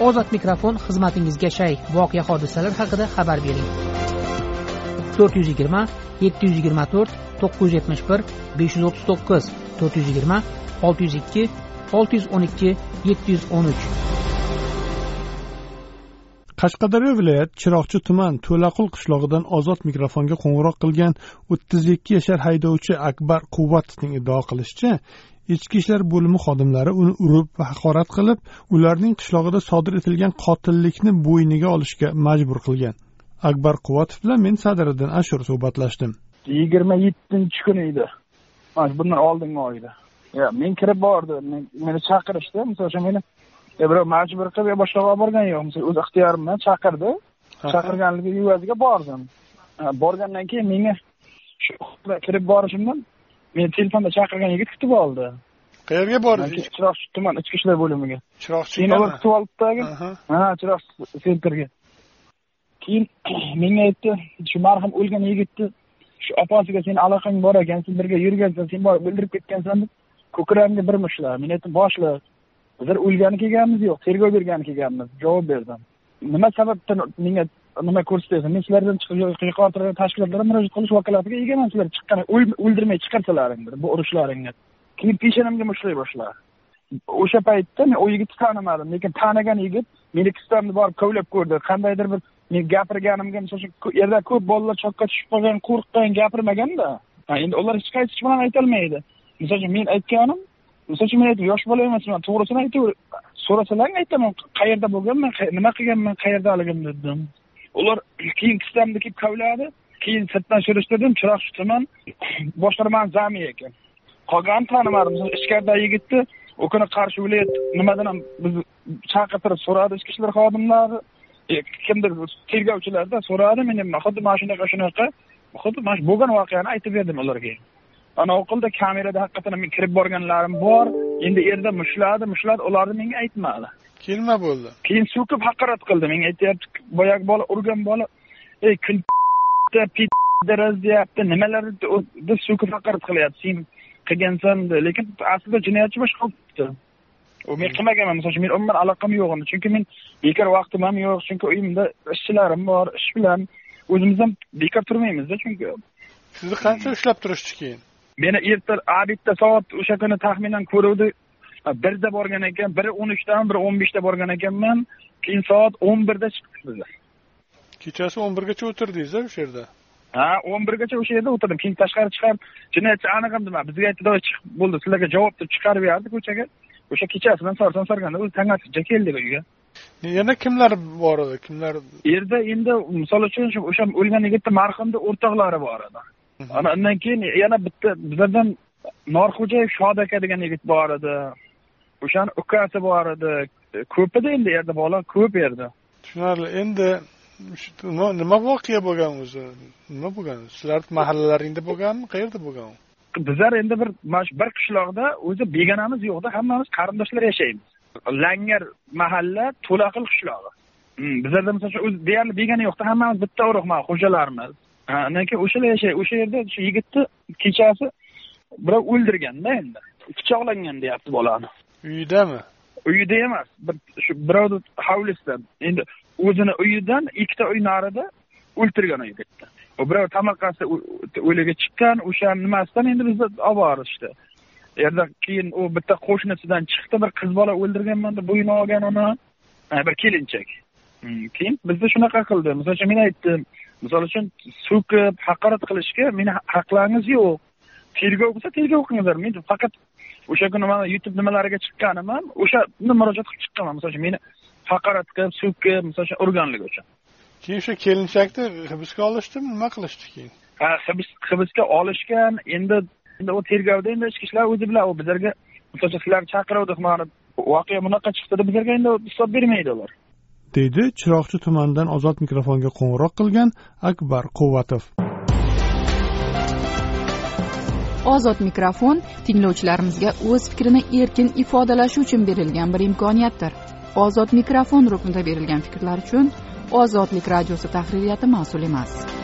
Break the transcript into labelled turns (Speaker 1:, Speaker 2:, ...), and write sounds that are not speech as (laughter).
Speaker 1: ozod mikrofon xizmatingizga shay. Voqea hodisalar haqida xabar bering. To'rt yuz yigirma yetti yuz yigirma to'rt to'qqiz yuz yetmish bir besh yuz o'ttiz to'qqiz to'rt yuz yigirma olti yuz ikki olti yuz o'n ikki yetti yuz o'n uch.
Speaker 2: Qashqadaryo viloyat chiroqchi tuman to'laqul qishlog'idan ozod mikrofonga qo'ng'iroq qilgan o'ttiz ikki yashar haydovchi akbar quvvatovning iddao qilishicha ichki ishlar bo'limi xodimlari uni urib va haqorat qilib ularning qishlog'ida sodir etilgan qotillikni bo'yniga olishga majbur qilgan. Akbar quvvatov bilan men sadiriddin ashur suhbatlashdim.
Speaker 3: Yigirma yettinchi kuni edi. Mana bundan oldingi oyda. Men kirib bordim meni chaqirishdi. Misol uchun meni birov majbur qilib yo boshqa olib borgani yo'q. O'z ixtiyorim bilan chaqirdi chaqirganligi evaziga bordim. Borgandan keyin menga shu kirib borishimdan meni telefonda chaqirgan yigit kutib oldi.
Speaker 2: Qayerga bordingiz
Speaker 3: chiroqchi tuman ichki ishlar bo'limiga.
Speaker 2: Chiroqchi
Speaker 3: keyin ular kutib olibdi ha chiroqchi sentrga keyin (clears throat) menga aytdi shu marhum o'lgan yigitni shu opasiga seni aloqang bor ekan sen birga yurgansan sen borib o'ldirib ketgansan deb ko'kragimga bir mushtladi men aytdim boshliq bizlar o'lgani kelganmiz yo'q tergov bergani kelganmiz. Javob berdim. Nima sababdan menga nima ko'rsatyapsan men sizlardan yuqori tashkilotlarga murojaat qilish vakolatiga egaman sizlar chiqqan o'ldirmay chiqarsalaringdir bu urishlaringni keyin peshonamga mushlay boshladi. O'sha paytda men u yigitni tanimadim lekin tanigan yigit meni kistamni borib kovlab ko'rdi. Qandaydir bir men gapirganimga misol uchun yerda ko'p bolalar cho'kka tushib qolgan qo'rqqan gapirmaganda endi ular hech qaysi hech bilan aytolmaydi misol uchun men aytganim misol uchun men aytdim yosh bola emasman to'g'risini aytaver so'rasalaring aytaman qayerda bo'lganman nima qilganman qayerdaligimni dedim. Ular keyin kistamni kelib kavladi. Keyin sirtdan surishtirdim chiroqchi tuman (clears throat) boshqarmani zami ekan. Qolganini tanimadim. Ichkaridagi yigitni u kuni qarshi viloyat nimadan ham bizni chaqirtirib so'radi ichki ishlar xodimlari. E, kimdir tergovchilarda so'radi men xuddi mana shunaqa shunaqa. Xuddi mana shu bo'lgan voqeani aytib berdim ularga. Anavi qildi kamerada haqiqatdan men kirib borganlarim bor. Endi erda mushladi mushladi ularni menga aytmadi.
Speaker 2: Keyin nima bo'ldi.
Speaker 3: Keyin so'kib haqorat qildi. Menga aytyapti boyagi bola urgan bola ey kun (laughs) (laughs) deyapti nimalar deb so'kib haqorat qilyapti sen qilgansan lekin aslida jinoyatchi boshqa qilibdi men qilmaganman misol uchun men umuman aloqam yo'q uni chunki men bekor vaqtim ham yo'q chunki uyimda ishchilarim bor ish bilan o'zimiz ham bekor turmaymizda chunki
Speaker 2: sizni qancha ushlab turishdi keyin
Speaker 3: meni erta abidda soat o'sha kuni taxminan ko'ruvdi. Birda borgan ekan biri o'n uchdan biri o'n beshda borgan ekanman. Keyin soat o'n birda chiqdik bizlar.
Speaker 2: Kechasi o'n birgacha o'tirdingiz o'sha yerda?
Speaker 3: Ha o'n birgacha o'sha yerda o'tirdim. Keyin tashqari chiqarib jinoyatchi aniq dema bizga aytdi chiq bo'ldi sizlarga javob deb chiqarib yubordi ko'chaga. O'sha kechasidan sarson sarganda o'zi tangasigacha keldik uyga.
Speaker 2: Yana kimlar bor edi? Kimlar
Speaker 3: yerda endi misol uchun o'sha o'lgan yigitni marhumni o'rtoqlari bor edi ana undan keyin yana bitta bizlardan norxo'jayev shod aka degan yigit bor edi. O'shani ukasi bor edi. Ko'p edi endi yerda bola ko'p yerda
Speaker 2: tushunarli. Endi nima voqea bo'lgan o'zi? Nima bo'lgan? Sizlarni mahallalaringda bo'lganmi qayerda bo'lgan? U
Speaker 3: bizlar endi bir mana shu bir qishloqda o'zi begonamiz yo'qda hammamiz qarindoshlar yashaymiz. Langar mahalla to'laqil qishlog'i bizlarda misol uchun o'zi deyarli begona yo'qda hammamiz bitta urug' xo'jalarimiz keyin o'shalar yashaydi o'sha yerda shu yigitni kechasi birov o'ldirganda endi. Pichoqlangan deyapti bolani.
Speaker 2: Uyidami
Speaker 3: uyida emas. Bir shu birovni hovlisidan. Endi o'zini uyidan ikkita uy narida o'ltirgan u yigitni birov tomorqasi o'liga chiqqan o'shani nimasidan endi bizni olib borishdi. Yerda keyin u bitta qo'shnisidan chiqdi bir qiz bola o'ldirganman deb bo'yni olgan uni bir kelinchak. Keyin bizni shunaqa qildi. Misol uchun men aytdim misol uchun so'kib haqorat qilishga meni haqlaringiz yo'q. Tergov bo'lsa tergov qilinglar. Men faqat o'sha kuni mana youtube nimalariga chiqqanim ham o'shani murojaat qilib chiqqanman misol uchun meni haqorat qilib so'kib misol uchun urganligi uchun.
Speaker 2: Keyin o'sha kelinchakni hibsga olishdimi? Nima qilishdi keyin?
Speaker 3: Ha hibsga olishgan endi endi u tergovda endi ichki ishlar o'zi bilan u bizlarga misol uchun sizlarni chaqiruvdik mana voqea bunaqa chiqdi deb bizlarga endi hisob bermaydi ular
Speaker 2: deydi chiroqchi tumanidan ozod mikrofonga qo'ng'iroq qilgan akbar quvvatov
Speaker 4: ozod mikrofon tinglovchilarimizga o'z fikrini erkin ifodalashi uchun berilgan bir imkoniyatdir. Ozod mikrofon ruknida berilgan fikrlar uchun ozodlik radiosi tahririyati mas'ul emas.